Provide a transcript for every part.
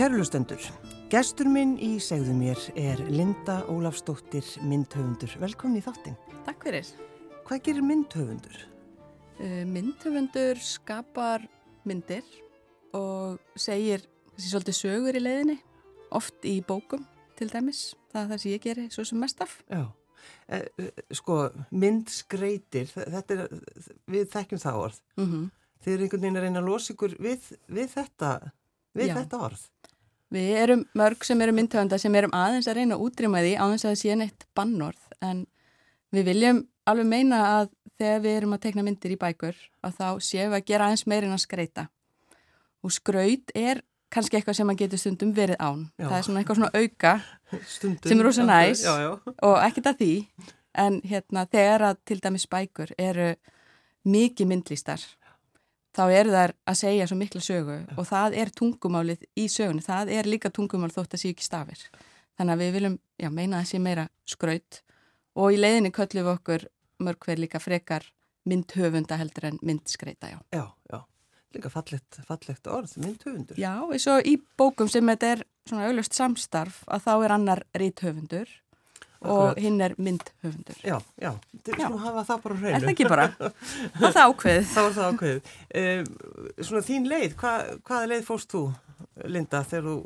Kærlustendur, gestur minn í segðu mér er Linda Ólafsdóttir myndhöfundur. Velkomin í þáttinn. Takk fyrir. Hvað gerir myndhöfundur? Uh, myndhöfundur skapar myndir og segir þessi svolítið sögur í leiðinni, oft í bókum til dæmis. Það er það sem ég gerir svo sem mest af. Já, e, sko myndskreitir, þetta er, við þekkjum það orð. Mm -hmm. Þið eru einhvern veginn að reyna að losa ykkur við, við, þetta, við Já. þetta orð. Við erum mörg sem eru myndhöfunda sem erum aðeins að reyna að útrýma því aðeins að það sé neitt bannorð en við viljum alveg meina að þegar við erum að tekna myndir í bækur að þá séum við að gera aðeins meirinn að skreita og skraut er kannski eitthvað sem maður getur stundum verið án Já. það er svona eitthvað svona auka Stundum. Sem er rosa næs. Já, já. og ekkert að því en hérna þegar að til dæmis bækur eru mikið myndlístar þá eru þær að segja svo mikla sögu og það er tungumálið í sögunni, það er líka tungumál þótt að sé ekki stafir þannig að við viljum já, meina að sé meira skraut og í leiðinni köllum við okkur mörg hver líka frekar myndhöfunda heldur en myndskreita já. Já, já. Líka fallegt, fallegt orð, myndhöfundur. Já, eins og í bókum sem þetta er svona auðlust samstarf að þá er annar rithöfundur og hinn er myndhöfundur. Já, já. Skulum hafa það bara á Er hreinu. það ekki bara? Það er það ákveðið. Þá er það ákveðið. Um, svona þín leið, hva, hvaða leið fórst þú, Linda, þegar þú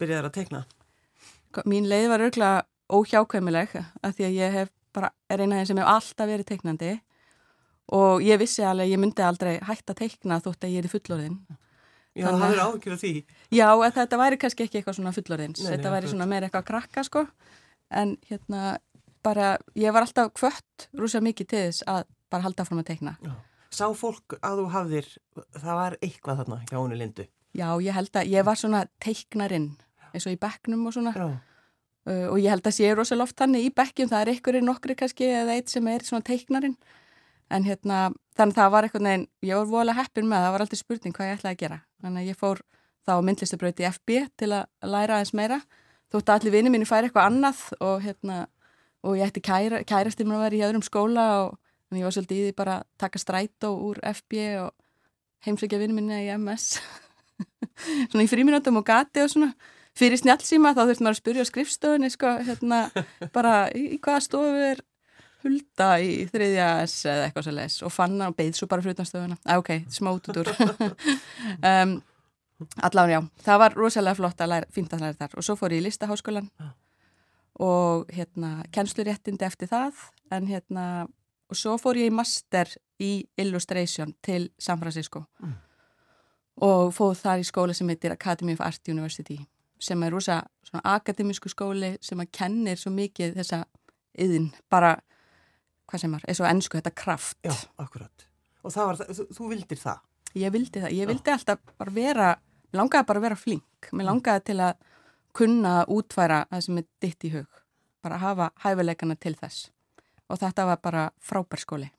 byrjaði að teikna? Mín leið var örgulega óhjákvæmileg að því að ég hef bara, er eina af þeim sem hef alltaf verið teiknandi og ég vissi alveg ég myndi aldrei hægt að teikna þótt að ég er í fullorðin. Já, Þannig það að- er áhyggjur af því. Já, þetta væri kannski ekki eitthvað svona fullorðins, Nei, nei, þetta væri svona meira eitthvað að krakka sko, en hérna bara, ég var alltaf kvött rúsa mikið til þess að bara halda fram að teikna. Já. Sá fólk að þú hafðir, það var eitthvað þarna hjá henni Lindu. Já, ég held að ég var svona teiknarinn eins og í bekknum og svona Já, uh, og ég held að sé rosa loft þannig í bekkjum, það er einhverjir nokkri kannski eða eitt sem er svona teiknarinn en hérna, þannig að það var eitthvað neginn, ég var voðalega heppin með það, var aldrei spurning hvað ég ætlaði að gera, þannig að ég fór þá í FB til að læra aðeins meira, þótt að allir vinni mínu færi eitthvað annað og hérna og ég ætti kæra, kærasti mér að vera í öðrum skóla og ég var svolítið í því bara að taka strætó úr FB og heimsækja vinni minni í MS svona í fríminútum og gati og svona. Fyrir snjálfsíma þá þurfti maður að spyrja skrifstofunni sko, hérna, bara í, í hvaða stofu er hulda í þriðja S eða eitthvað svo les og fann hann og beigð svo bara fyrir utan stofuna. Ah, ok, úr um, allan já, það var rosalega flott að læra, fínt að læra þar og svo fór ég í listaháskólan Já. og hérna, kennsluréttindi eftir það en hérna, og svo fór ég í master í illustration til San Francisco Mm. og fóð þar í skóla sem heitir Academy of Art University sem er rosa svona akademísku skóli sem að kennir svo mikið þessa yðin, bara hvað sem er, eins og ennsku, þetta kraft já, akkurat. Og það var, það- þú, þú vildir það. Ég vildi það, ég vildi alltaf bara vera langaði bara að vera flink. Mér langaði til að kunna að útfæra það sem er ditt í hug. Bara hafa hæfileikana til þess. Og þetta var bara frábær skóli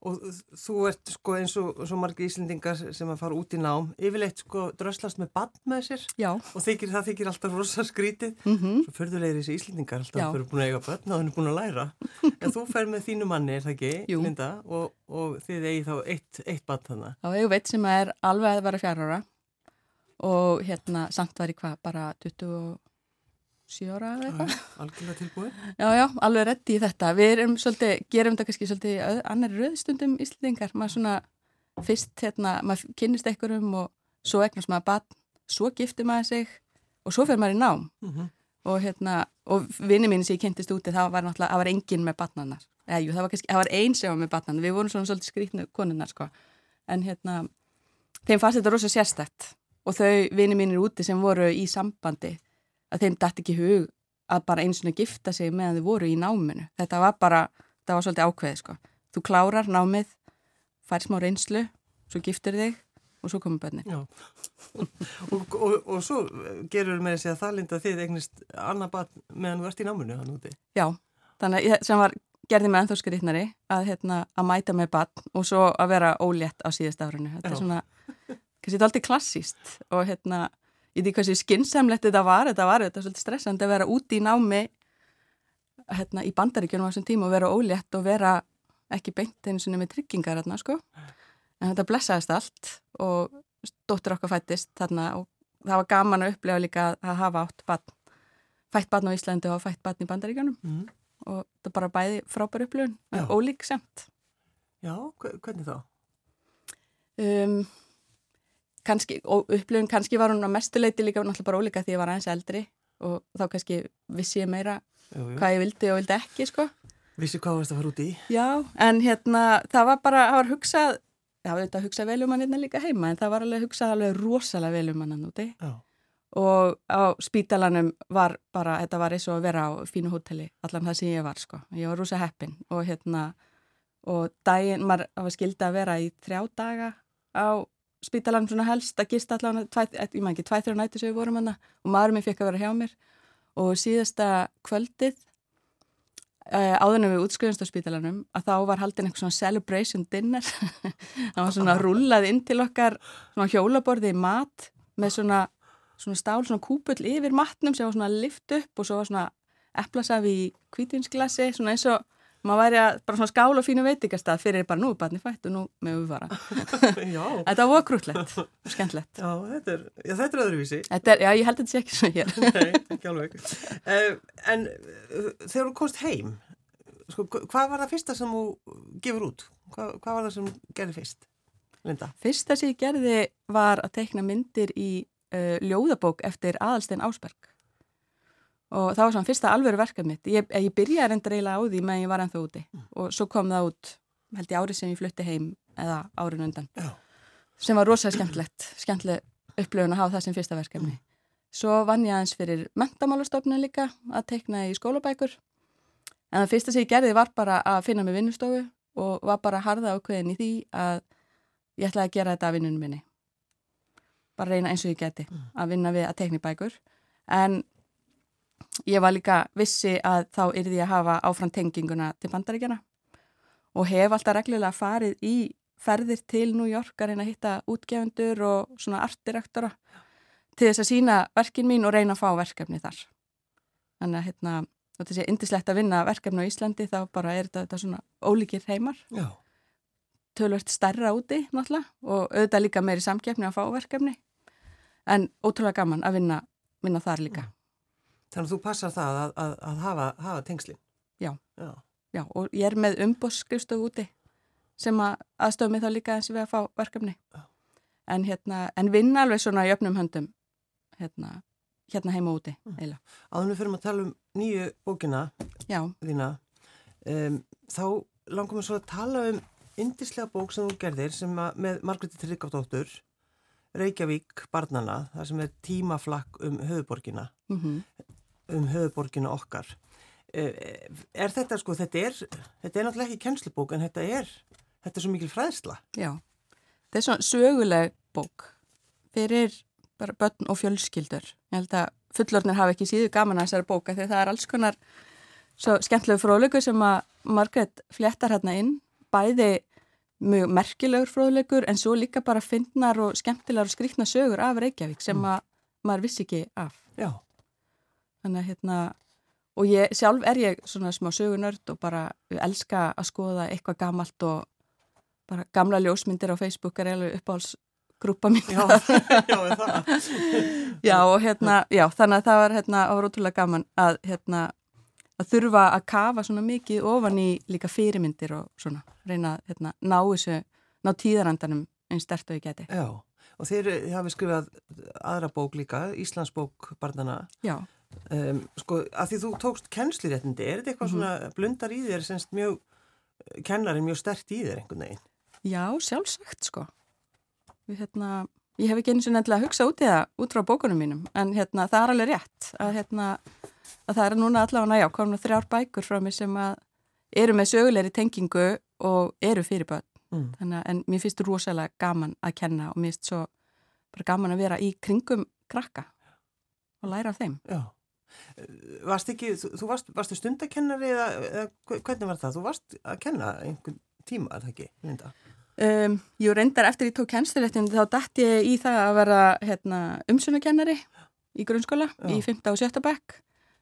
Og þú ert sko eins og svo margir íslendingar sem að fara út í nám, yfirleitt sko dröslast með bann með sér já, og þykir, það þykir alltaf rosa skrítið. mm Svo förðulegir þessi íslendingar alltaf Já. fyrir búin að eiga börn og hann er búin að læra. En þú fer með þínu manni, er það ekki, Jú. Linda, og, og þið eigi þá eitt, eitt bann þannig. þá eigum veit sem er alveg að vera fjara ára og hérna samt var ég hvað, bara 27 ára eða eitthvað Algjörlega tilbúið. Já, já, alveg reddi í þetta. Við erum svolítið, gerum þetta kannski svolítið annarri röðstundum íslendingar. Maður svona fyrst, hérna, maður kynnist einhverjum og svo eignast maður barn, svo giftir maður sig og svo fer maður í nám. Mm Og hérna, og vinni mín sem ég kynntist úti, það var náttúrulega, það var enginn með barnanar. Eða, jú, það var kannski, það var var með barnanar. Við vorum svona svolítið skrítnu konunnar, sko. En hérna, þeim fannst þetta rosa sérstætt. Og þau vinni mínir úti sem voru í sambandi, að þeim dætt ekki hug að bara eins og gifta sig meðan þau voru í náminu. Þetta var bara, þetta var svolítið ákveðið sko. Þú klárar námið, fær smá reynslu, svo giftur þig og svo komur bönni. Og, og, og svo gerur með þessi að það linda þið eignist annað bann meðan þú ert í náminu hann úti. Já, þannig sem var, gerði mig ennþá skrýtnari að, hérna, að mæta með bann og svo að vera ólétt á síðast árinu. Þetta Já. er svona, kannski þetta er alltaf klassíst og hérna, veit hvað sér skynnsamlegt þetta var, þetta var þetta svolítið stressandi að vera úti í námi hérna, í bandaríkjunum á þessum tíma og vera ólétt og vera ekki beint einu sinni með tryggingar hérna, sko. En þetta blessaðist allt og dóttur okkar fættist þarna og það var gaman að upplega líka að hafa átt batn, fætt batn á Íslandi og fætt batn í bandaríkjónum mm. og það bara bæði frábær upplifun, ólík semt. Já, hvernig þá? Um, kannski, og upplifun kannski var hún að mestuleiti líka náttúrulega bara ólíka því ég var aðeins eldri og þá kannski vissi ég meira jú, jú. hvað ég vildi og vildi ekki, sko. Vissi hvað varst að fara út í? Já, en hérna, það var bara, það var hugsað það var auðvitað að hugsa vel um hann hérna líka heima en það var alveg að hugsa alveg rosalega vel um hann hann úti Já. og á spítalanum var bara, þetta var eins og að vera á fínu hóteli allan það sem ég var sko, ég var rosa heppin og hérna og daginn, maður var skildið að vera í þrjá daga á spítalanum svona helst að gista allan, ég maður ekki, tvæ þrjá næti sem við vorum hann og maður minn fekk að vera hjá mér. Og síðasta kvöldið Uh, áðurnum við útskriðumst á spítalanum að þá var haldin eitthvað svona celebration dinner. Það var svona rullað inn til okkar svona hjólaborði í mat með svona, svona stál, svona kúpull yfir matnum sem var svona lift upp og svo var svona eplasafi í kvítinsglasi svona eins og maður væri að bara svona skála fínu veitikastað fyrir bara nú er barni fætt og nú með við fara þetta var krútlegt og skemmtlegt Já, þetta er, já, þetta er öðruvísi þetta er, Já, ég held að þetta sé ekki svona hér Nei, ekki alveg uh, En uh, þegar þú komst heim sko, hvað var það fyrsta sem þú gefur út? Hvað, hvað var það sem gerði fyrst? Linda? Fyrsta sem ég gerði var að teikna myndir í uh, ljóðabók eftir Aðalstein Ásberg og það var svona fyrsta alveru verkað mitt ég, ég byrjaði reyndar eiginlega á því meðan ég var ennþá úti mm. og svo kom það út held ég árið sem ég flutti heim eða árið undan Já. sem var rosalega skemmtlegt skemmtleg upplöfun að hafa það sem fyrsta verkefni mm. svo vann ég aðeins fyrir mentamálastofnun líka að teikna í skólabækur en það fyrsta sem ég gerði var bara að finna mig vinnustofu og var bara að harða ákveðin í því að ég ætlaði að gera þetta að vinnunum minni bara reyna eins og ég geti mm. að vinna við að teikna í bækur en ég var líka vissi að þá yrði ég að hafa áfram tenginguna til bandaríkjana og hef alltaf reglulega farið í ferðir til New York að reyna að hitta útgefundur og svona artdirektora til þess að sína verkin mín og reyna að fá verkefni þar. Þannig að hérna, þetta sé indislegt að vinna verkefni á Íslandi þá bara er þetta, þetta svona ólíkir heimar. Já. Tölvört stærra úti náttúrulega og auðvitað líka meiri samkefni að fá verkefni en ótrúlega gaman að vinna, vinna þar líka. Já. Þannig að þú passar það að, að, að hafa, hafa tengslinn. Já. Já. Já, og ég er með umbóðskrifstöð úti sem að aðstöðu mig þá líka eins og við að fá verkefni. Já. En, hérna, en vinna alveg svona í öfnum höndum hérna, hérna heima úti. Mm. Áðunum fyrir að tala um nýju bókina Já. þína, um, þá langum við svo að tala um indislega bók sem þú gerðir sem að, með Margretti Tryggardóttur Reykjavík barnana, það sem er tímaflakk um höfuborgina. Mm -hmm um höfuborginu okkar. Eh, er þetta sko, þetta er, þetta er náttúrulega ekki kennslubók en þetta er, þetta er svo mikil fræðsla. Já, þetta er svona söguleg bók fyrir bara börn og fjölskyldur. Ég held að fullornir hafa ekki síðu gaman að þessari bóka því það er alls konar svo skemmtilegu fróðlegu sem að Margret fléttar hérna inn, bæði mjög merkilegur fróðlegur en svo líka bara finnar og skemmtilegar og skrikna sögur af Reykjavík sem mm. að maður vissi ekki af. Já þannig að hérna og ég, sjálf er ég svona smá sögunörd og bara elska að skoða eitthvað gamalt og bara gamla ljósmyndir á Facebook er alveg uppáhalsgrúpa mín. Já, já, Já, og hérna, já, þannig að það var hérna, var ótrúlega gaman að hérna, að þurfa að kafa svona mikið ofan í líka fyrirmyndir og svona, reyna að hérna, ná þessu, ná tíðarandanum einn stert og ég geti Já, og þeir hafi skrifað aðra bók líka, Íslandsbók barnana Já Um, sko, að því þú tókst kennsliréttindi, er þetta eitthvað mm -hmm. svona blundar í þér, semst mjög kennarin mjög stert í þér einhvern veginn? Já, sjálfsagt sko Við, hérna, ég hef ekki eins og nefnilega hugsað út í það út frá bókunum mínum, en hérna, það er alveg rétt að, hérna, að það er núna allavega, já, komin þrjár bækur frá mig sem að eru með sögulegri tengingu og eru fyrir börn mm. þannig að, en mér finnst þetta rosalega gaman að kenna og mér finnst svo bara gaman að vera í kringum krakka og læra af þeim Já Varst ekki, þú, varst, varstu stundakennari eða, eða hvernig var það? Þú varst að kenna einhvern tíma, er það ekki, Linda? Um, jú, reyndar eftir ég tók kennsluréttin þá dætt ég í það að vera hérna, umsunakennari í grunnskóla Já. í 5. og 7. bekk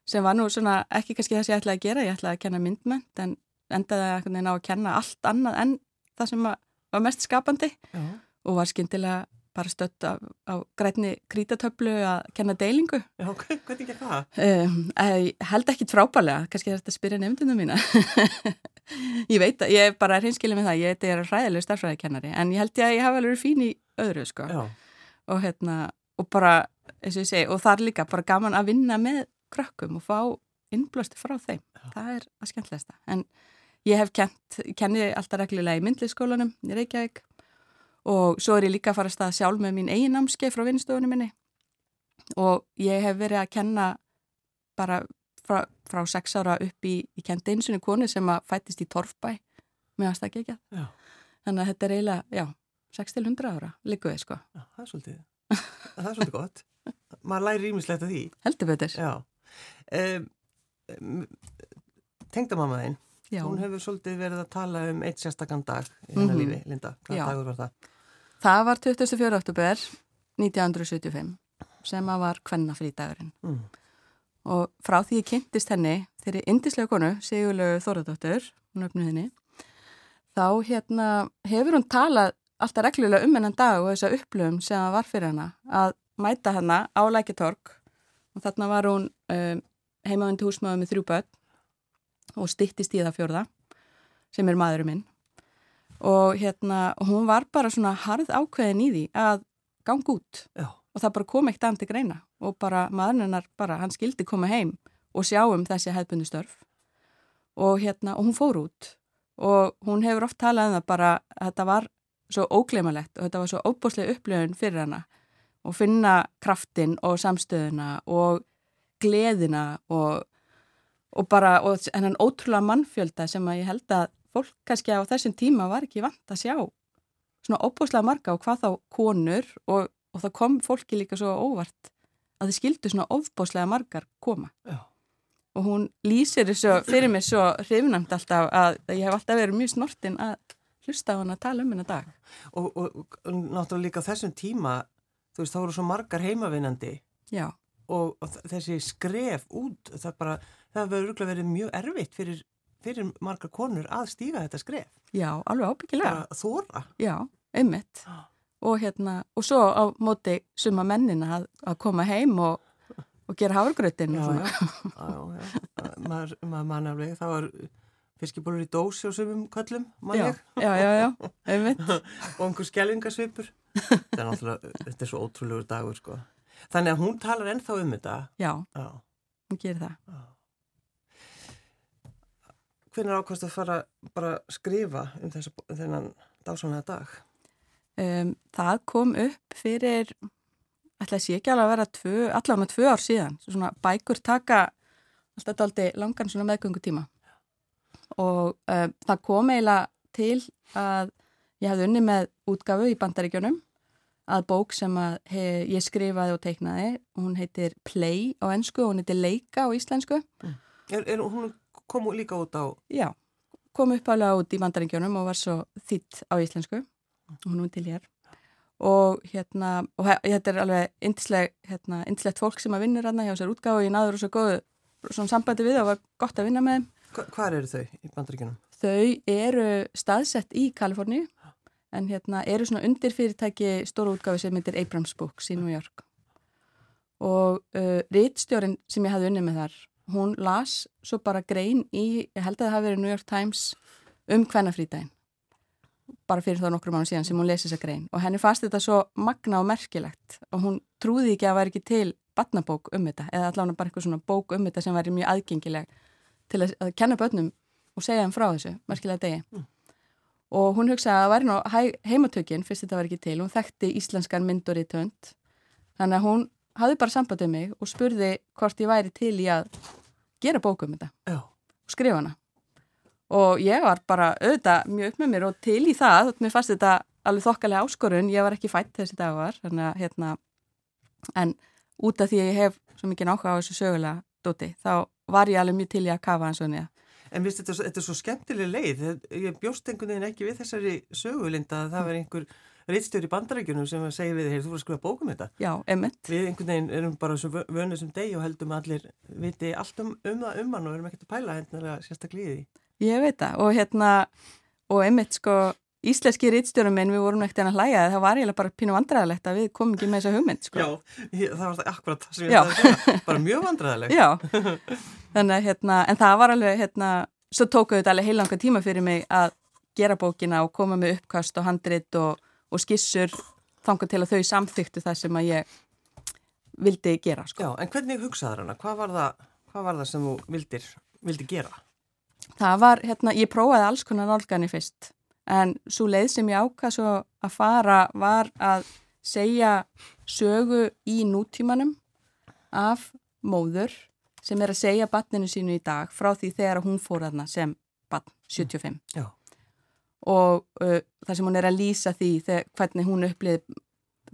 sem var nú svona ekki kannski það sem ég ætlaði að gera, ég ætlaði að kenna myndmönd en endaði að, að kenna allt annað en það sem var mest skapandi Já. og var skindilega bara stött á, á grætni krítatöflu að kenna deilingu. Já, hvernig ekki það? Um, ég held ekki frábælega, kannski þetta að spyrja nefndunum mína. ég veit að ég bara er hinskilið með það, ég er ræðileg starfræðikennari, en ég held ég að ég hafa alveg fín í öðru, sko. Já. Og hérna, og bara, eins og ég segi, og það er líka bara gaman að vinna með krökkum og fá innblöstu frá þeim. Já. Það er að skemmtilegsta. En ég hef kent, kenni alltaf reglulega í myndliskólanum í Reykjavík og svo er ég líka að fara að staða sjálf með mín eigin námskeið frá vinstofunum minni. Og ég hef verið að kenna bara frá, frá sex ára upp í, ég kendi eins og konu sem að fættist í Torfbæ. Með aðstakja þannig að þetta er eiginlega, já, 6-100 ára líkuði sko. Já, það er svolítið, það er svolítið gott. Maður læri ímislegt af því. Heldur betur. Um, um, tengdamamma þinn Já. Hún hefur svolítið verið að tala um eitt sérstakann dag í hennar mm -hmm. lífi, Linda. Hvað Já. dagur var það? Það var 24. oktober 1975 sem að var kvennafrítagurinn. Mm. Og frá því ég kynntist henni þeirri indislega konu, Sigurlegu Þóradóttur, hún öfnu henni, þá hérna hefur hún talað alltaf reglulega um hennan dag og þessa upplöfum sem það var fyrir hennar að mæta hennar á Lækitorg og þarna var hún um, heimaðundi húsmaður með þrjú börn og stittist í það fjörða sem er maðurum minn. Og hérna hún var bara svona harð ákveðin í því að ganga út. Já. og það bara kom eitt andir greina. Og bara maðurinnar bara hann skildi koma heim og sjá um þessi hefðbundu störf. Og hérna og hún fór út. Og hún hefur oft talað um það bara þetta var svo ógleimalegt og þetta var svo óbúslega upplöfun fyrir hana. Og finna kraftin og samstöðuna og gleðina og og bara, og hennan ótrúlega mannfjölda sem að ég held að fólk kannski á þessum tíma var ekki vant að sjá svona óbúslega marga og hvað þá konur og, og það kom fólki líka svo óvart að þið skildu svona óbúslega margar koma. Já. og hún lýsir þessu fyrir mig svo hrifnamt alltaf að ég hef alltaf verið mjög snortin að hlusta á hann að tala um hennar dag. Og, og, og náttúrulega líka þessum tíma þú veist þá eru svo margar heimavinnandi. Já og þessi skref út það bara það hefur verið mjög erfitt fyrir, fyrir margar konur að stíga þetta skref. Já, alveg ábyggilega. Þóra. Já, einmitt. Ah. Og hérna, og svo á móti suma mennina að, að koma heim og, og gera og svona. Já, já. Maður mann alveg, það var fiskibólur í dósi og sumum köllum, mann ég. Já, já, já, einmitt. og einhver skjellingasvipur. þetta er náttúrulega, þetta er svo ótrúlegur dagur, sko. Þannig að hún talar ennþá um þetta. Já, já. hún gerir það. Já hvernig ákvæmst að fara bara að skrifa um þessu, þennan dásanlega dag? Um, það kom upp fyrir, ætla að sé ekki alveg að vera tvö, allavega tvö ár síðan, svona bækur taka alltaf daldi langan svona meðgöngu tíma og um, það kom eiginlega til að ég hafði unni með útgafu í bandaríkjónum að bók sem að hef, ég skrifaði og teiknaði og hún heitir Play á ennsku og hún heitir Leika á íslensku. Mm. Er, er hún kom líka út á... Já, kom uppálega út í vandaringjónum og var svo þitt á íslensku hún er til hér og hérna, og þetta er alveg indislegt hérna, fólk sem að vinnur hérna hjá sér útgáð og ég náður svo góðu svona sambandi við og var gott að vinna með þeim Hva, Hvað eru þau í bandaríkjunum? Þau eru staðsett í Kaliforni en hérna eru svona undir fyrirtæki stóru útgáfi sem heitir Abrams Books í New York. Og uh, rittstjórin sem ég hafði unni með þar hún las svo bara grein í, ég held að það hafi verið New York Times um hvernafrítægin bara fyrir þá nokkru mánu síðan sem hún lesi þessa grein. Og henni fannst þetta svo magna og merkilegt og hún trúði ekki að það væri ekki til batnabók um þetta eða allavega bara eitthvað svona bók um þetta sem væri mjög aðgengileg til að, að kenna börnum og segja þeim frá þessu merkilega degi. Mm. Og hún hugsaði að það væri ná heimatökin fyrst þetta var ekki til, hún þekkti íslenskan myndur í tönd þannig að hún hafði bara samband um mig og spurði hvort ég væri til í að gera bókum þetta Já. og skrifa hana. Og ég var bara auðvitað mjög upp með mér og til í það mér fannst þetta alveg þokkalega áskorun. Ég var ekki fætt þessi dag var hérna, en út af því að ég hef svo mikið náttúrulega á þessu sögulega dóti, þá var ég alveg mjög til í að kafa hans og niða En vist, þetta, þetta er svo skemmtileg leið ég bjóst einhvern veginn ekki við þessari sögulinda að það var einhver reittstjóri í bandarækjunum sem segir við þér, þú voru að skrifa bókum þetta. Já, emitt. Við einhvern veginn erum bara svo vönuð sem deg og heldum allir viti allt um, um það um hann og erum ekkert að pæla hennilega sérstaklega í því. Ég veit það og hérna, og emitt sko, íslenski rítstjórum minn, við vorum ekkert en að hlæja það var eiginlega bara pínu vandræðilegt að við komum ekki með þessa hugmynd sko. Já, það var það akkurat það sem ég ætlaði að segja, bara mjög vandræðilegt. Já, þannig að hérna, en það var alveg hérna, svo tókuðu þetta alveg heilanga tíma fyrir mig að gera bókina og koma með uppkast og handrit og, og skissur þanga til að þau samþyktu það sem að ég vildi gera sko. Já, en hvernig hugsaður hana? Hvað var það, hvað var það sem þú vildir, vildi gera? Það var, hérna, en svo leið sem ég ákvað svo að fara var að segja sögu í nútímanum af móður sem er að segja batninu sínu í dag frá því þegar hún fór aðna sem batn 75 Já. og uh, það sem hún er að lýsa því þegar, hvernig hún upplið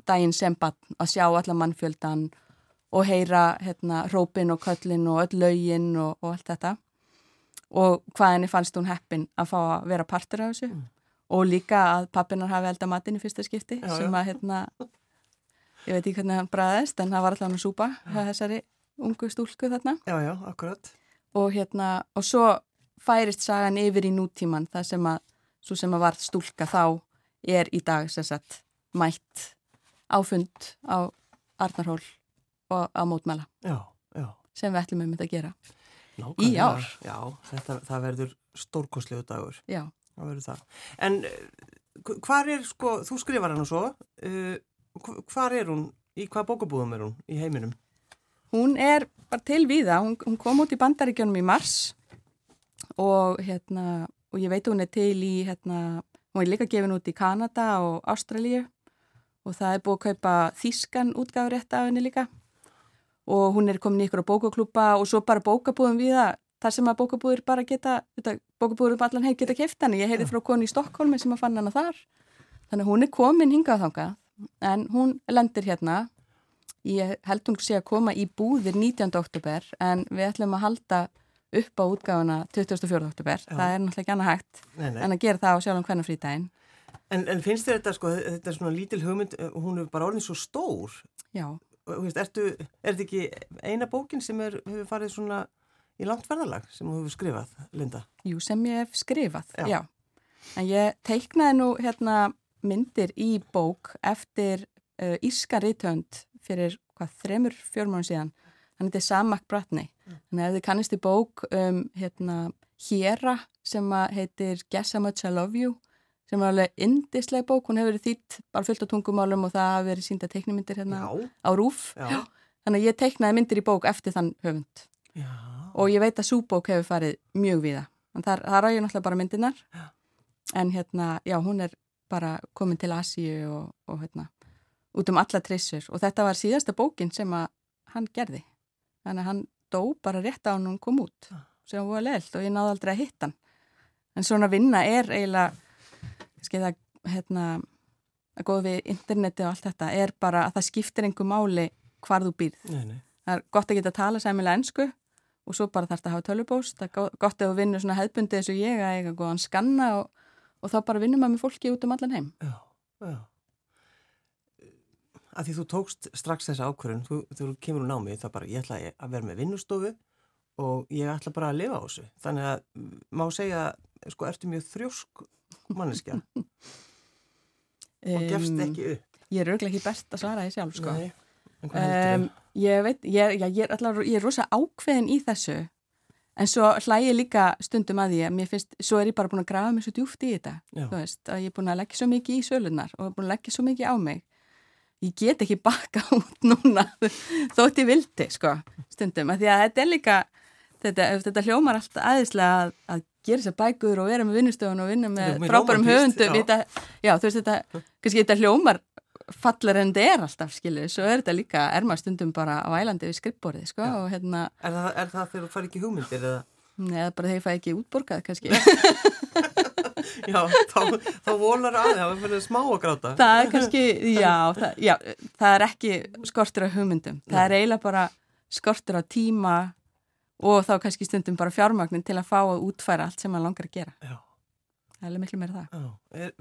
daginn sem batn að sjá alla mannfjöldan og heyra hérna rópin og köllin og öll laugin og, og allt þetta og hvað henni fannst hún heppin að fá að vera partur af þessu Mm. Og líka að pappinar hafi elda matinn í fyrsta skipti Já, sem að hérna ég veit ekki hvernig hann bræðist en það var alltaf hann að súpa þessari ungu stúlku þarna Já, já, akkurat. og hérna og svo færist sagan yfir í nútíman það sem að, svo sem að var stúlka þá er í dag sagt mætt áfund á Arnarhól og á mótmæla Já, já. sem við ætlum um þetta að gera. Nákvæmlega. Í ár. Já, þetta, það verður stórkoslegu dagur. Já, Það verður það. En uh, hvar er, sko, þú skrifar hann og svo, uh, hvar er hún, í hvað bókabúðum er hún í heiminum? hún er bara til víða, hún, hún kom út í bandaríkjónum í mars og hérna, og ég veit hún er til í hérna, hún er líka gefin út í Kanada og Ástralíu og það er búið að kaupa þýskan útgáðurétt af henni líka og hún er komin í ykkur á bókaklúpa og svo bara bókabúðum við það þar sem að bókabúður bara geta bókabúður um allan heim geta keft hann ég heyrði frá konu í Stokkólmi sem að fann hana þar þannig að hún er komin hingað þangað en hún lendir hérna ég held hún sé að koma í búðir 19. oktober en við ætlum að halda upp á útgáfuna 24. oktober Já. það er náttúrulega ekki annað hægt Nei, nei. en að gera það á sjálfum hvernig frídægin En, en finnst þér þetta, sko, þetta er svona lítil hugmynd, uh, hún er bara orðin svo stór. já, er þetta ekki eina bókin sem er, hefur farið svona í langt ferðalag sem þú hefur skrifað, Linda? jú sem ég hef skrifað Já. já. en ég teiknaði nú hérna myndir í bók eftir uh, Írska rithönd fyrir hvað þremur fjórmánu síðan hann heitir Sam McBratney þannig að þið kannist í bók um hérna Hjera sem heitir Guess How Much I Love You sem er alveg indislega bók, hún hefur verið þýtt bara fullt á tungumálum og það hafi verið sínda teiknumyndir hérna Já, á rúf já, þannig að ég teiknaði myndir í bók eftir þann höfund já. Og ég veit að súbók hefur farið mjög þar, þar á ég náttúrulega bara myndirnar. Já. en hérna, já, hún er bara komin til Asíu og, og hérna, út um alla trissur. Og þetta var síðasta bókin sem að hann gerði. Þannig að hann dó bara rétt á hann hún kom út sem var leilt og ég náði aldrei að hitta hann. En svona vinna er eiginlega það hérna að góða við interneti og allt þetta er bara að það skiptir einhver máli hvar þú býrð. Nei, nei. það er gott að geta að tala sæmilega ennsku og svo bara þarf þetta að hafa tölvupóst það er gott ef þú vinnur svona hefðbundið eins og ég að eiga góðan skanna og, og þá bara vinnum maður með fólki út um allan heim Já, já. Að því þú tókst strax þessa ákvörðun, þú, þú kemur úr námið, það bara, ég ætla að vera með vinnustofu og ég ætla bara að lifa á þessu. Þannig að mm, má segja, sko, ertu mjög þrjósk manneskja og gefst ekki upp. ég er auðvitað ekki best að svara því sjálf sko. Nei, um, ég veit, ég, já, ég, er allar, ég er rosa ákveðin í þessu en svo hlæg ég líka stundum að að mér finnst, svo er ég bara búin að grafa mér svo djúft í þetta Já. þú veist, að ég er búin að leggja svo mikið í sölunar og búin að leggja svo mikið á mig ég get ekki baka út núna þótt ég vildi, sko stundum, að því að þetta er líka þetta, þetta hljómar alltaf aðeinslega að, að gera sér bækur og vera með vinnustöðun og vinna með frábærum höfundum já. já, þú veist þetta, kannski þetta hljómar fallar en þetta er alltaf, skilur svo er þetta líka, er maður stundum bara á ælandi við skrippborðið, sko, Já. og hérna Er það, er það þegar þú fær ekki hugmyndir eða? neða bara þegar ég fæ ekki útborgað, kannski Já, þá, þá volar aðeins, það fyrir smá að gráta. það er kannski, já það, já, það er ekki skortur á hugmyndum það er eiginlega bara skortur á tíma og þá kannski stundum bara fjármagnin til að fá að útfæra allt sem maður langar að gera Já, það er alveg miklu meira það. Er,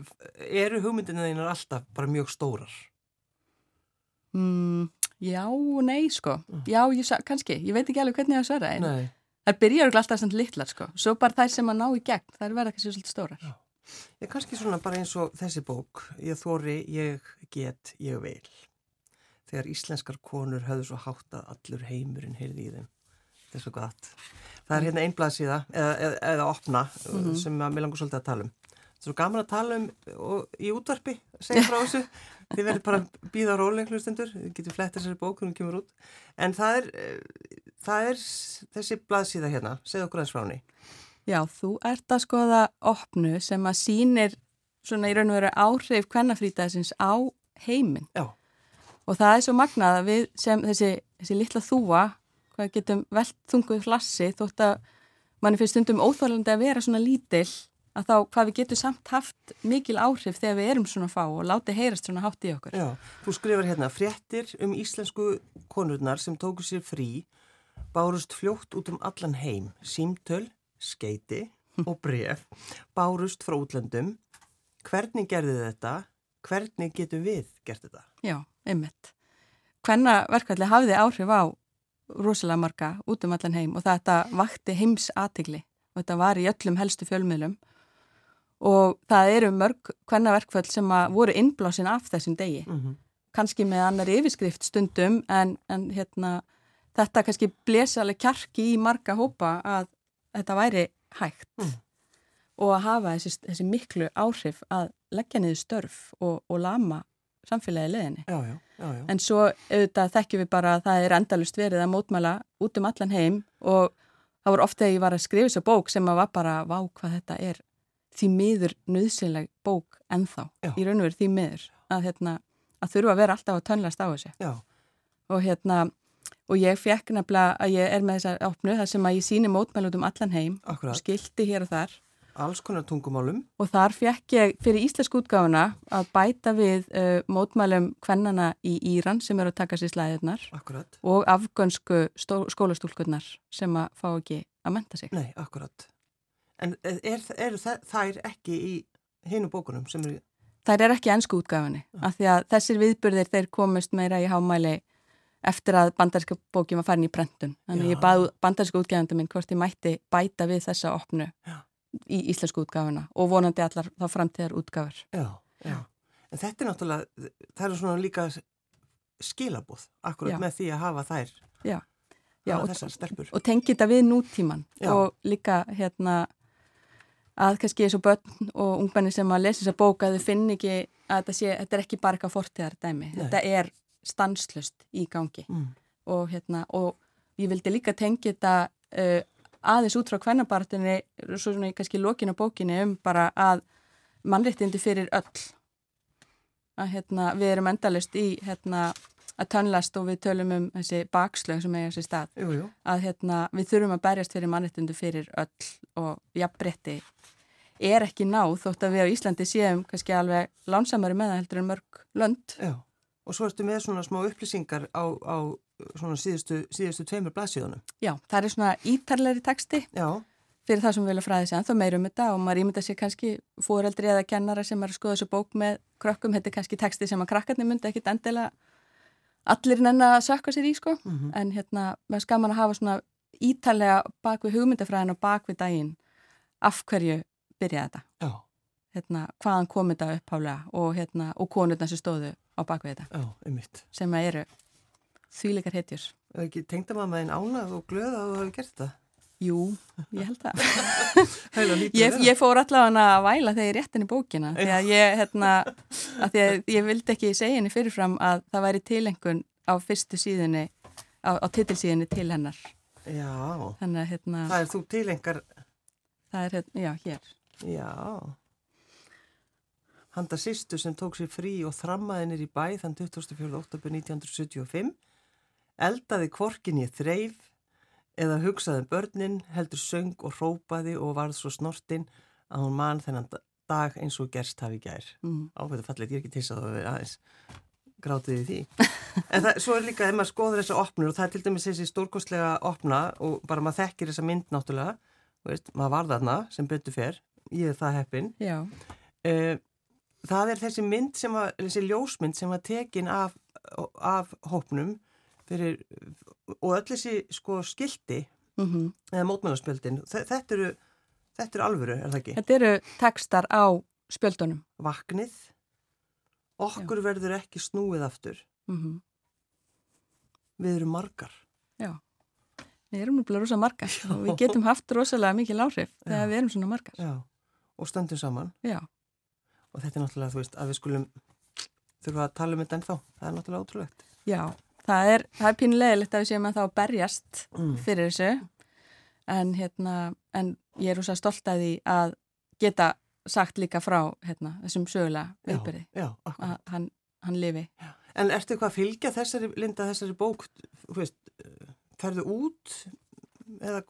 eru hugmyndina þínar alltaf bara mjög stórar? mm, já nei sko já, ég, kannski, ég veit ekki alveg hvernig ég að svara Nei. það byrjar alltaf samt litlar sko svo bara þær sem að ná í gegn, þær verða kannski svolítið stórar Já. Ég kannski svona bara eins og þessi bók, ég þóri, ég get, ég vil. Þegar íslenskar konur höfðu svo hátt að allur heimurinn heyrði í þeim. Þetta er svo gott. Það er hérna einblað síða, eða, eða, eða opna, mm -hmm. sem að mér langur svolítið að tala um. Það er svo gaman að tala um og, í útvarpi, segja frá þessu. Þið verður bara að býða á róleiklustendur, þið getur flett þessari bók hún kemur út. En það er, það er þessi blaðsíða hérna, segð okkur aðeins frá henni. Já, þú ert að skoða opnu sem að sínir svona í raun og veru áhrif kvennafrítæðsins á heiminn. Já. Og það er svo magnað að við sem þessi, þessi litla þúa, hvað getum velt þunguð hlassi þótt að manni finnst stundum óþálandi að vera svona lítill að þá hvað við getum samt haft mikil áhrif þegar við erum svona fá og láti heyrast svona hátt í okkur. Já, þú skrifar hérna fréttir um íslensku konurnar sem tóku sér frí bárust fljótt út um allan heim, símtöl skeiti og bref bárust frá útlöndum. Hvernig gerði þetta? Hvernig getum við gert þetta? Já, einmitt. Hvenna verkvalli hafiði áhrif á rosalega marga út um allan heim og þetta vakti heims aðtigli og þetta var í öllum helstu fjölmiðlum og það eru mörg hvenna verkvall sem að voru innblásin af þessum degi. Mm -hmm. Kanski með annar yfirskrift stundum en, en hérna, þetta kannski blesa alveg kjarki í marga hópa að þetta væri hægt mm. og að hafa þessi, þessi miklu áhrif að leggja niður störf og, og lama samfélagi leðinni. Já, já, já, en svo auðvitað þekkjum við bara að það er endalust verið að mótmæla út um allan heim og það voru ofta að ég var að skrifa þessu bók sem að var bara vá hvað þetta er. Því miður nöðsynleg bók ennþá í raun og veru því miður að, hérna, að þurfa að vera alltaf að tönlast á þessu. Og hérna og ég fekk nefnilega að ég er með þessa ápnu þar sem að ég síni mótmælut um allan heim Akkurat. og skildi hér og þar alls konar tungumálum og þar fekk ég fyrir íslensk útgáfuna að bæta við uh, mótmælum kvennana í Íran sem eru að taka sér slæðirnar Akkurat. og afgönsku skólastúlkurnar sem að fá ekki að menta sig Nei, akkurat En er, er, er þær ekki í hinu bókunum sem eru Þær er ekki ennsku útgáfinni, af því að þessir viðburðir þeir komist meira í hámæli eftir að bandaríska bókjum var farin í prentun. Þannig Já. ég baði bandaríska útgæðandum minn hvort ég mætti bæta við þessa opnu Já. Í íslensku útgáfuna og vonandi allar þá framtíðar útgáfur. Já, Já. En þetta er náttúrulega, það eru svona líka skilabúð akkurat með því að hafa þær Já. hafa þessar stelpur. Og tengi þetta við nútíman og líka hérna að kannski eins og börn og ungbenni sem að lesa þessa bóka þau finn ekki að þetta, sé, þetta er ekki bara eitthvað fortíðar dæmi. Nei. Þetta er stanslust í gangi mm. og, hérna, og ég vildi líka tengja þetta uh, aðeins út frá kvennabartinni svo svona í kannski lokinu bókinni um bara að mannréttindi fyrir öll. Að hérna, við erum endalust í hérna, að tönlast og við tölum um þessi bakslög sem eiga þessi stað. Jú, jú. að hérna, við þurfum að berjast fyrir mannréttindi fyrir öll og jafnbretti er ekki náð þótt að við á Íslandi séum kannski alveg lánsamari með það heldur en mörg lönd. Já Og svo ertu með svona smá upplýsingar á, á svona síðustu, síðustu tveimur blaðsíðunum. Já, það er svona ítarleiri teksti Já. fyrir það sem við vilja fræði sig en þá meirum þetta og maður ímynda sér kannski fóreldri eða kennara sem er að skoða þessu bók með krökkum, þetta er kannski teksti sem að krakkarnir myndi ekkit endilega allir nenn að sökka sér í sko mm -hmm. en hérna, maður skaman að hafa svona ítarlega bak við hugmyndafræðin og bak við daginn af hverju byrja þetta. Já. Hérna, hvaðan komið þetta upphálega og, hérna, og konurna sem stóðu á bakvið þetta Já, sem eru þvíleikar hetjur. Er ekki tengda maður með einn ánað og glöða að þú hefur gert það? Jú, ég held það. Ég, ég fór allavega að væla þegar ég réttin í bókina því að ég, hérna, að að ég vildi ekki segja henni fyrirfram að það væri tilengun á fyrstu síðunni á, á titilsíðunni til hennar. Já, Þannig, hérna, það er þú tilengar Það er, hérna, já, hér. Já. Handa sýstu sem tók sér frí og þrammaði nýr í bæ þann 24. oktober 1975, eldaði kvorkin í þreif eða hugsaði um börnin, heldur söng og rópaði og varð svo snortinn að hún mann þennan dag eins og gerst hafi gær. Mm. Áfættu fallið, ég er ekki tilsað að vera aðeins grátið í því. En það, svo er líka, ef maður skoður þessa opnur og það er til dæmis þessi stórkostlega opna og bara maður þekkir þessa mynd náttúrulega, veist, maður var þarna sem betur fer, ég er það heppin. Já. Uh, það er þessi mynd sem að, þessi ljósmynd sem var tekin af, af hópnum fyrir, og öll þessi sko skildi mm -hmm. eða mótmælarspjöldin, þetta eru Þetta er alvöru, er það ekki? Þetta eru tekstar á spjöldunum. Vaknið, okkur Já. verður ekki snúið aftur. Mm -hmm. Við erum margar. Já, við erum náttúrulega rosa margar Já. og við getum haft rosalega mikið láhrif þegar við erum svona margar. Já, og stöndum saman. Já. Og þetta er náttúrulega, þú veist, að við skulum þurfa að tala um þetta ennþá. Það er náttúrulega ótrúlegt. Já, það er, það er pínulegilegt að við séum að þá berjast mm. fyrir þessu en, hérna, en ég er úrsa stolt að því að geta sagt líka frá hérna, þessum sögulega viðbyrði að hann, hann lifi. Já. En ertu eitthvað að fylgja þessari, Linda, þessari bók, veist, ferðu út eða,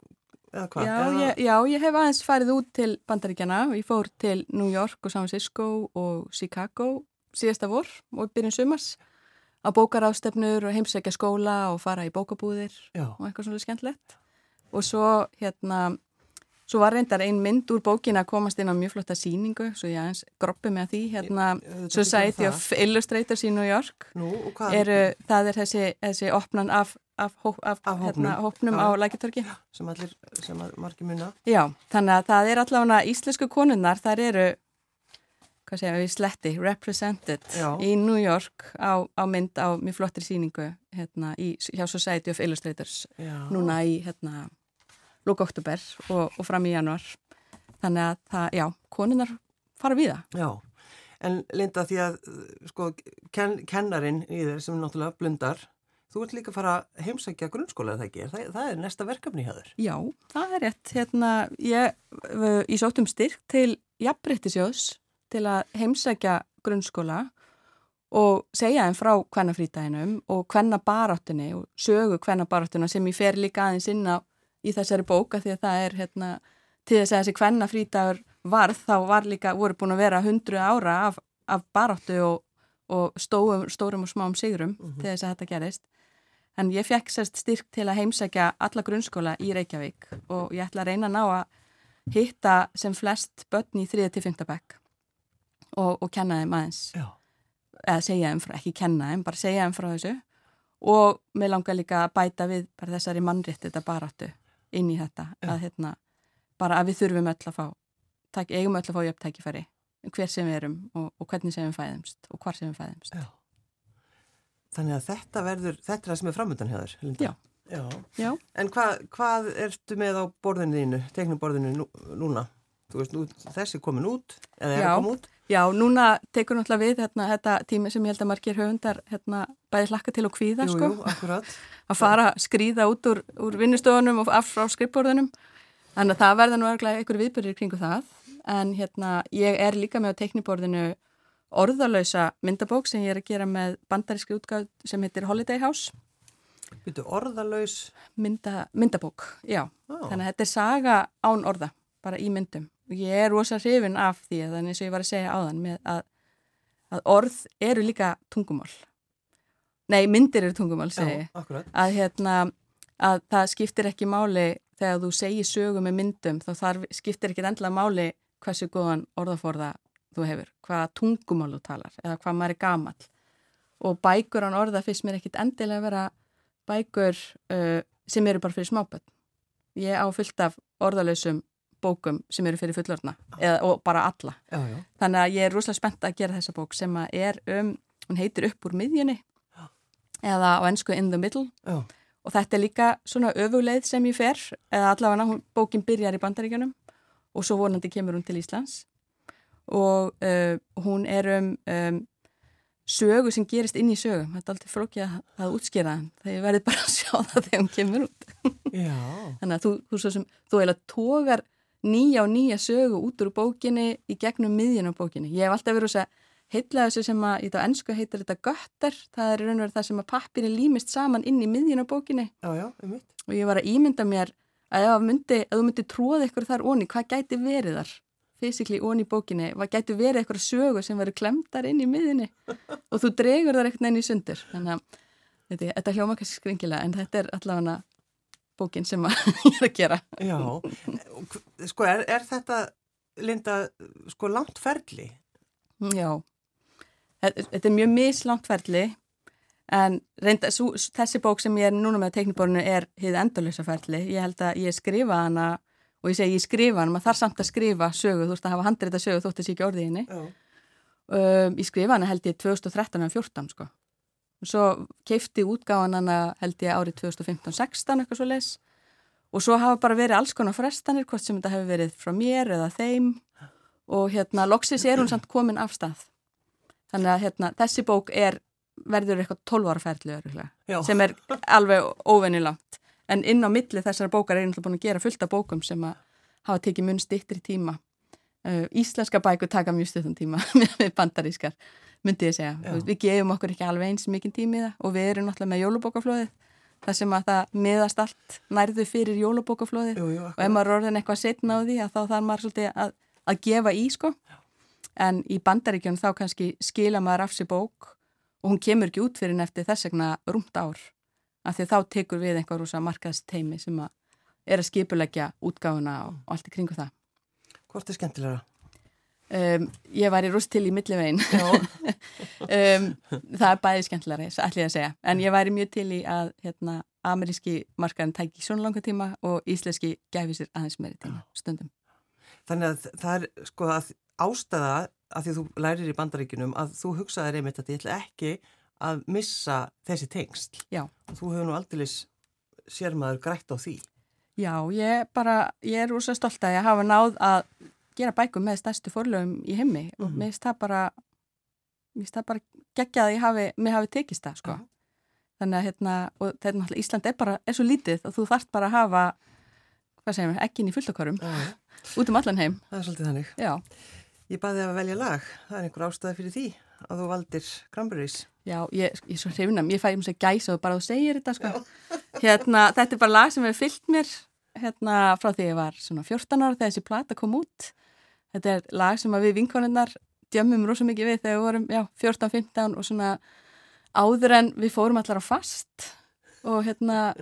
eða hvað? Já, eða... Ég, já, ég hef aðeins farið út til Bandaríkjana, ég fór til New York og San Francisco og Chicago síðasta vor og byrjun sumars á bókarástefnur og heimsækja skóla og fara í bókabúðir Já. og eitthvað svona skemmtlegt og svo hérna svo var reyndar ein mynd úr bókin að komast inn á mjög flotta síningu svo ég aðeins groppi með því hérna Society of Illustrators í New York Nú, eru, það er þessi, þessi opnan af, af, af, af hérna, hópnum. á Lækitorki sem allir, sem margir munna Já, þannig að það er allavega íslensku konunnar, þar eru hvað segja við sletti, represented Já. í New York á, á mynd á mjög flottir síningu hérna, í, hjá Society of Illustrators Já. núna í hérna, lóka oktober og, og fram í januar þannig að það, já, konunar fara við það. Já, en Linda því að sko ken, kennarin í þeir sem náttúrulega blundar Þú ert líka að fara að heimsækja grunnskóla eða ekki? Það, það er næsta verkefni hjá þér. Já, það er rétt. Hérna, ég, ég sótt um styrk til Jafnbryttisjós til að heimsækja grunnskóla og segja þeim frá hvernafrítæginum og hvenna baráttunni og sögu hvenna baráttuna sem ég fer líka aðeins inn á í þessari bóka því að það er hérna, til þess að þessi hvernafrítægur varð þá var líka, voru búin að vera hundru ára af, af baráttu og, og stórum, stórum og smáum sigrum mm -hmm. til þess að þetta gerist. En ég fekk sérst styrk til að heimsækja alla grunnskóla í Reykjavík og ég ætla að reyna að ná að hitta sem flest börn í 3-5. bekk og, og kenna þeim aðeins Já. eða segja þeim frá, ekki kenna þeim, bara segja þeim frá þessu og mér langar líka að bæta við bara þessari mannrétt þetta baráttu inn í þetta að, hérna, bara að við þurfum öll að fá tak, eigum öll að fá jöfntækifæri hver sem við erum og, og hvernig sem við fæðumst og hvar sem við fæðumst Já. Þannig að þetta verður þetta er það sem er framöndan þér Já. Já. Já. En hva, hvað ertu með á borðinu þínu, tegnum borðinu nú, núna? Þú veist, nú, þessi komin út eða er komin út? Já, núna tekur náttúrulega við hérna, þetta tími sem ég held að margir höfundar hérna, bæði hlakka til og kvíða jú, sko. jú, að fara að skrýða út úr, úr vinnustofunum og af frá skrippborðunum þannig að það verða nú einhverju viðbyrjir kringu það en hérna ég er líka með á teikniborðinu orðalösa myndabók sem ég er að gera með bandaríski útgáð sem heitir Holiday House Býtu orðalös? Mynda, myndabók, já oh. þannig að þetta er saga án orða bara í myndum ég er rosa hrifin af því þannig sem ég var að segja áðan að, að orð eru líka tungumál. Nei, myndir eru tungumál segi Já, að, hérna, að það skiptir ekki máli þegar þú segir sögu með myndum þá þarf, skiptir ekki endla máli hversu góðan orðaforða þú hefur, hvaða tungumál þú talar eða hvað maður er gamal og bækur án orða fyrst mér ekkit endilega að vera bækur uh, sem eru bara fyrir smáböld ég á fullt af orðalösum bókum sem eru fyrir fullorna eða, og bara alla. Já, já. Þannig að ég er rosalega spennt að gera þessa bók sem er um, hún heitir upp úr miðjunni já. eða á ennsku In the Middle og þetta er líka svona öfuleið sem ég fer eða allavega hún, bókin byrjar í bandaríkjunum og svo vonandi kemur hún til Íslands og uh, hún er um, um sögu sem gerist inn í sögu þetta er alltaf flókið að, að útskýra þegar verður bara að sjá það þegar hún kemur út þannig að þú, þú, þú, þú eiginlega tógar nýja og nýja sögu út úr bókinni í gegnum miðjun á bókinni. Ég hef alltaf verið að heitla þessu sem að, í þá ennsku heitir þetta göttar, það er raun og verið það sem að pappinni límist saman inn í miðjun á bókinni. Já, já, um mitt. Og ég var að ímynda mér að ef myndi, þú myndi tróða ykkur þar onni, hvað gæti verið þar? Fysikli onni í bókinni, hvað gæti verið eitthvað sögu sem verið klemdar inn í miðjunni og þú dregur þar eitthvað inn í sundur. Þannig að þetta hljóma kannski skringilega en þetta er allavega bókin sem ég er að gera. Já, sko er, er þetta, Linda, sko langt ferli? Já, þetta er mjög mislangt ferli en reynda, svo, þessi bók sem ég er núna með teikniborinu er hið endurlösa ferli. Ég held að ég skrifa hana og ég segi ég skrifa hann, maður þarf samt að skrifa sögu, þú veist að hafa handrið að sögu þótt að sé ekki orðið henni Já. um, ég skrifa hann held ég 2013 og 14 sko og svo keifti útgáðan hann held ég árið 2015-16 eitthvað svo leis og svo hafa bara verið alls konar frestanir hvort sem þetta hefur verið frá mér eða þeim. Og hérna loksis er hún samt komin af stað. Þannig að hérna, þessi bók er verður eitthvað 12 ára ferðlu sem er alveg óvennilangt en inn á milli þessar bókar er einhverja búin að gera fullt af bókum sem að hafa tekið mun stittir í tíma. Uh, Íslenska bækur taka mjög stuttan tíma með bandarískar, myndi ég segja. Já. við gefum okkur ekki alveg eins mikið tími í það. Og við erum náttúrulega með jólubókaflóðið þar sem að það miðast allt nærðu fyrir jólubókaflóðið og ef maður orðin eitthvað setna á því að þá þarf maður svolítið að, að gefa í sko. En í bandaríkjum þá kannski skila maður af sér bók og hún kemur ekki út fyrir nefti þess vegna rúmt ár. Af því þá tekur við einhver rosa markaðsteimi sem að er að skipulegja útgáfuna og allt í kringu það. Hvort er skemmtilega? Um, ég var í rúst til í millivegin um, það er bæði skemmtilega allir að segja, en ég væri mjög til í að hérna, ameríski markaðin tæki svona langa tíma og íslenski gæfi sér aðeins meiri tíma stundum Þannig að það er sko að ástæða að því þú lærir í bandaríkinum að þú hugsaðir einmitt að ég ætla ekki að missa þessi tengst. Já. Þú hefur nú aldrei sérmaður grætt á því. Já, ég bara, ég er úr svo stolt að ég hafa náð að gera bækum með stærstu forlöfum í heimmi mm og mhm. mér finnst það bara, mér finnst það bara geggjað að ég hafi, mér hafi tekist það, sko. -huh. Þannig að hérna, og þetta er náttúrulega, Ísland er bara, er svo lítið og þú þart bara að hafa, hvað segir mér, ekki inn í fulltokarum, -huh. út um allan heim. Það er svolítið þannig. Já. Ég baði að velja lag, það er einhver ástæði fyrir því að þú valdir Cranberries. Já, ég, ég er svo hrifnum, ég fæði um sig gæsa og bara þú segir þetta sko. Hérna, þetta er bara lag sem hefur fyllt mér hérna frá því ég var svona 14 ára þegar þessi plata kom út. Þetta er lag sem við vinkonunnar djömmum rosa mikið við þegar við vorum, já, 14-15 og svona áður en við fórum allar á fast. Og hérna,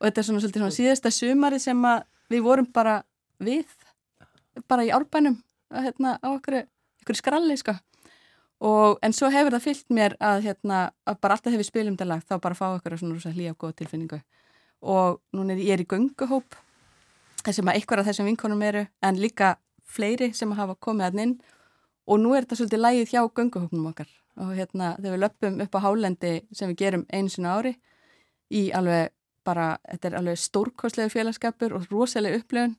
og þetta er svona svolítið svona síðasta sumari sem við vorum bara við, bara í árbænum, hérna á okkur, okkur skralli sko. Og, en svo hefur það fyllt mér að, hérna, að bara alltaf hefur spilum þetta lag þá bara fá okkur svona rosa hlýja og góða tilfinningu. Og núna er ég er í gönguhóp þessum að einhver af þessum vinkonum eru en líka fleiri sem hafa komið að inn og nú er þetta svolítið lægið hjá gönguhópnum okkar og hérna þegar við löpum upp á hálendi sem við gerum einu sinna ári í alveg bara, þetta er alveg stórkoslega félagskapur og rosalega upplöfun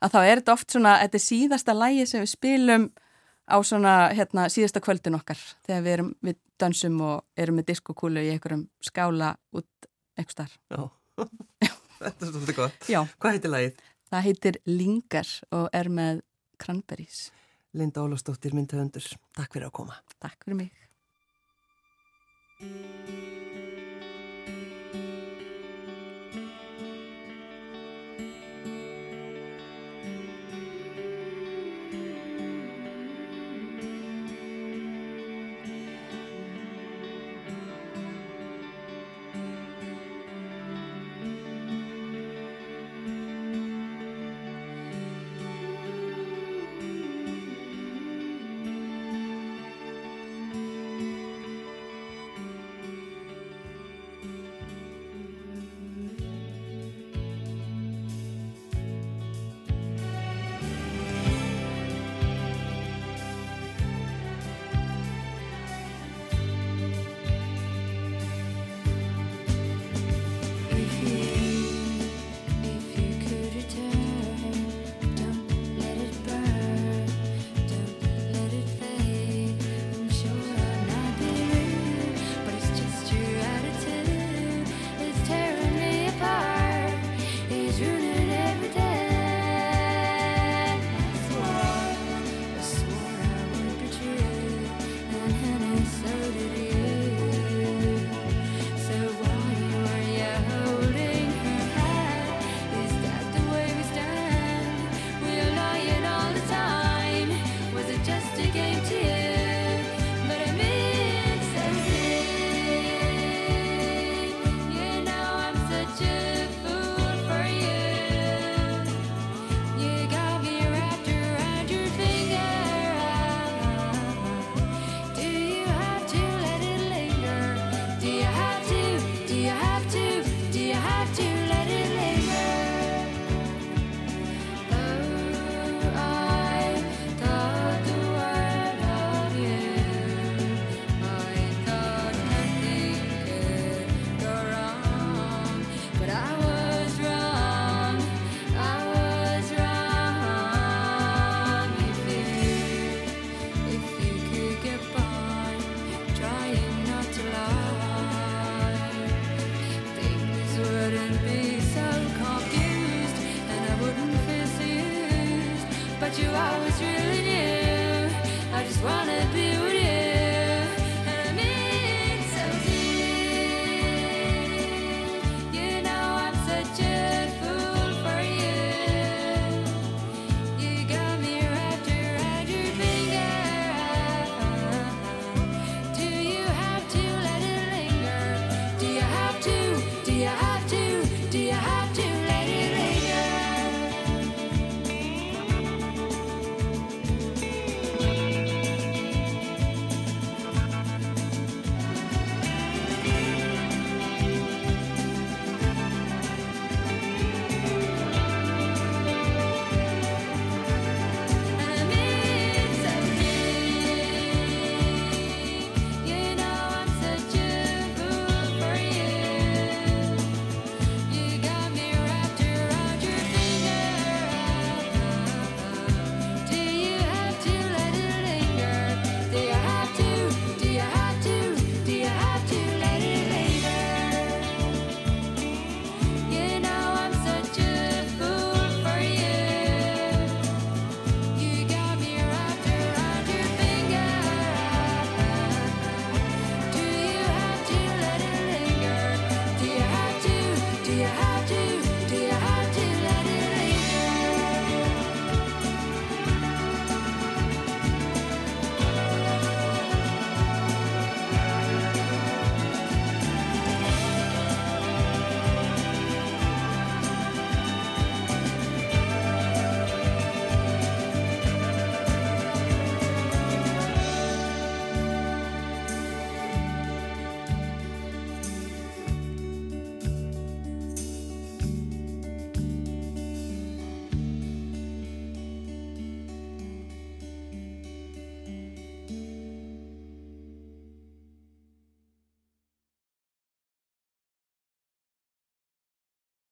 að þá er þetta oft svona, þetta er síðasta lægi sem við spilum á svona hérna, síðasta kvöldin okkar þegar við erum við dansum og erum með diskokúlu í einhverjum skála út einhver starf. Já, þetta er svolítið gott. Já. Hvað heitir lagið? Það heitir Lingar og er með Cranberries. Linda Ólafsdóttir, myndahöndur. Takk fyrir að koma. Takk fyrir mig.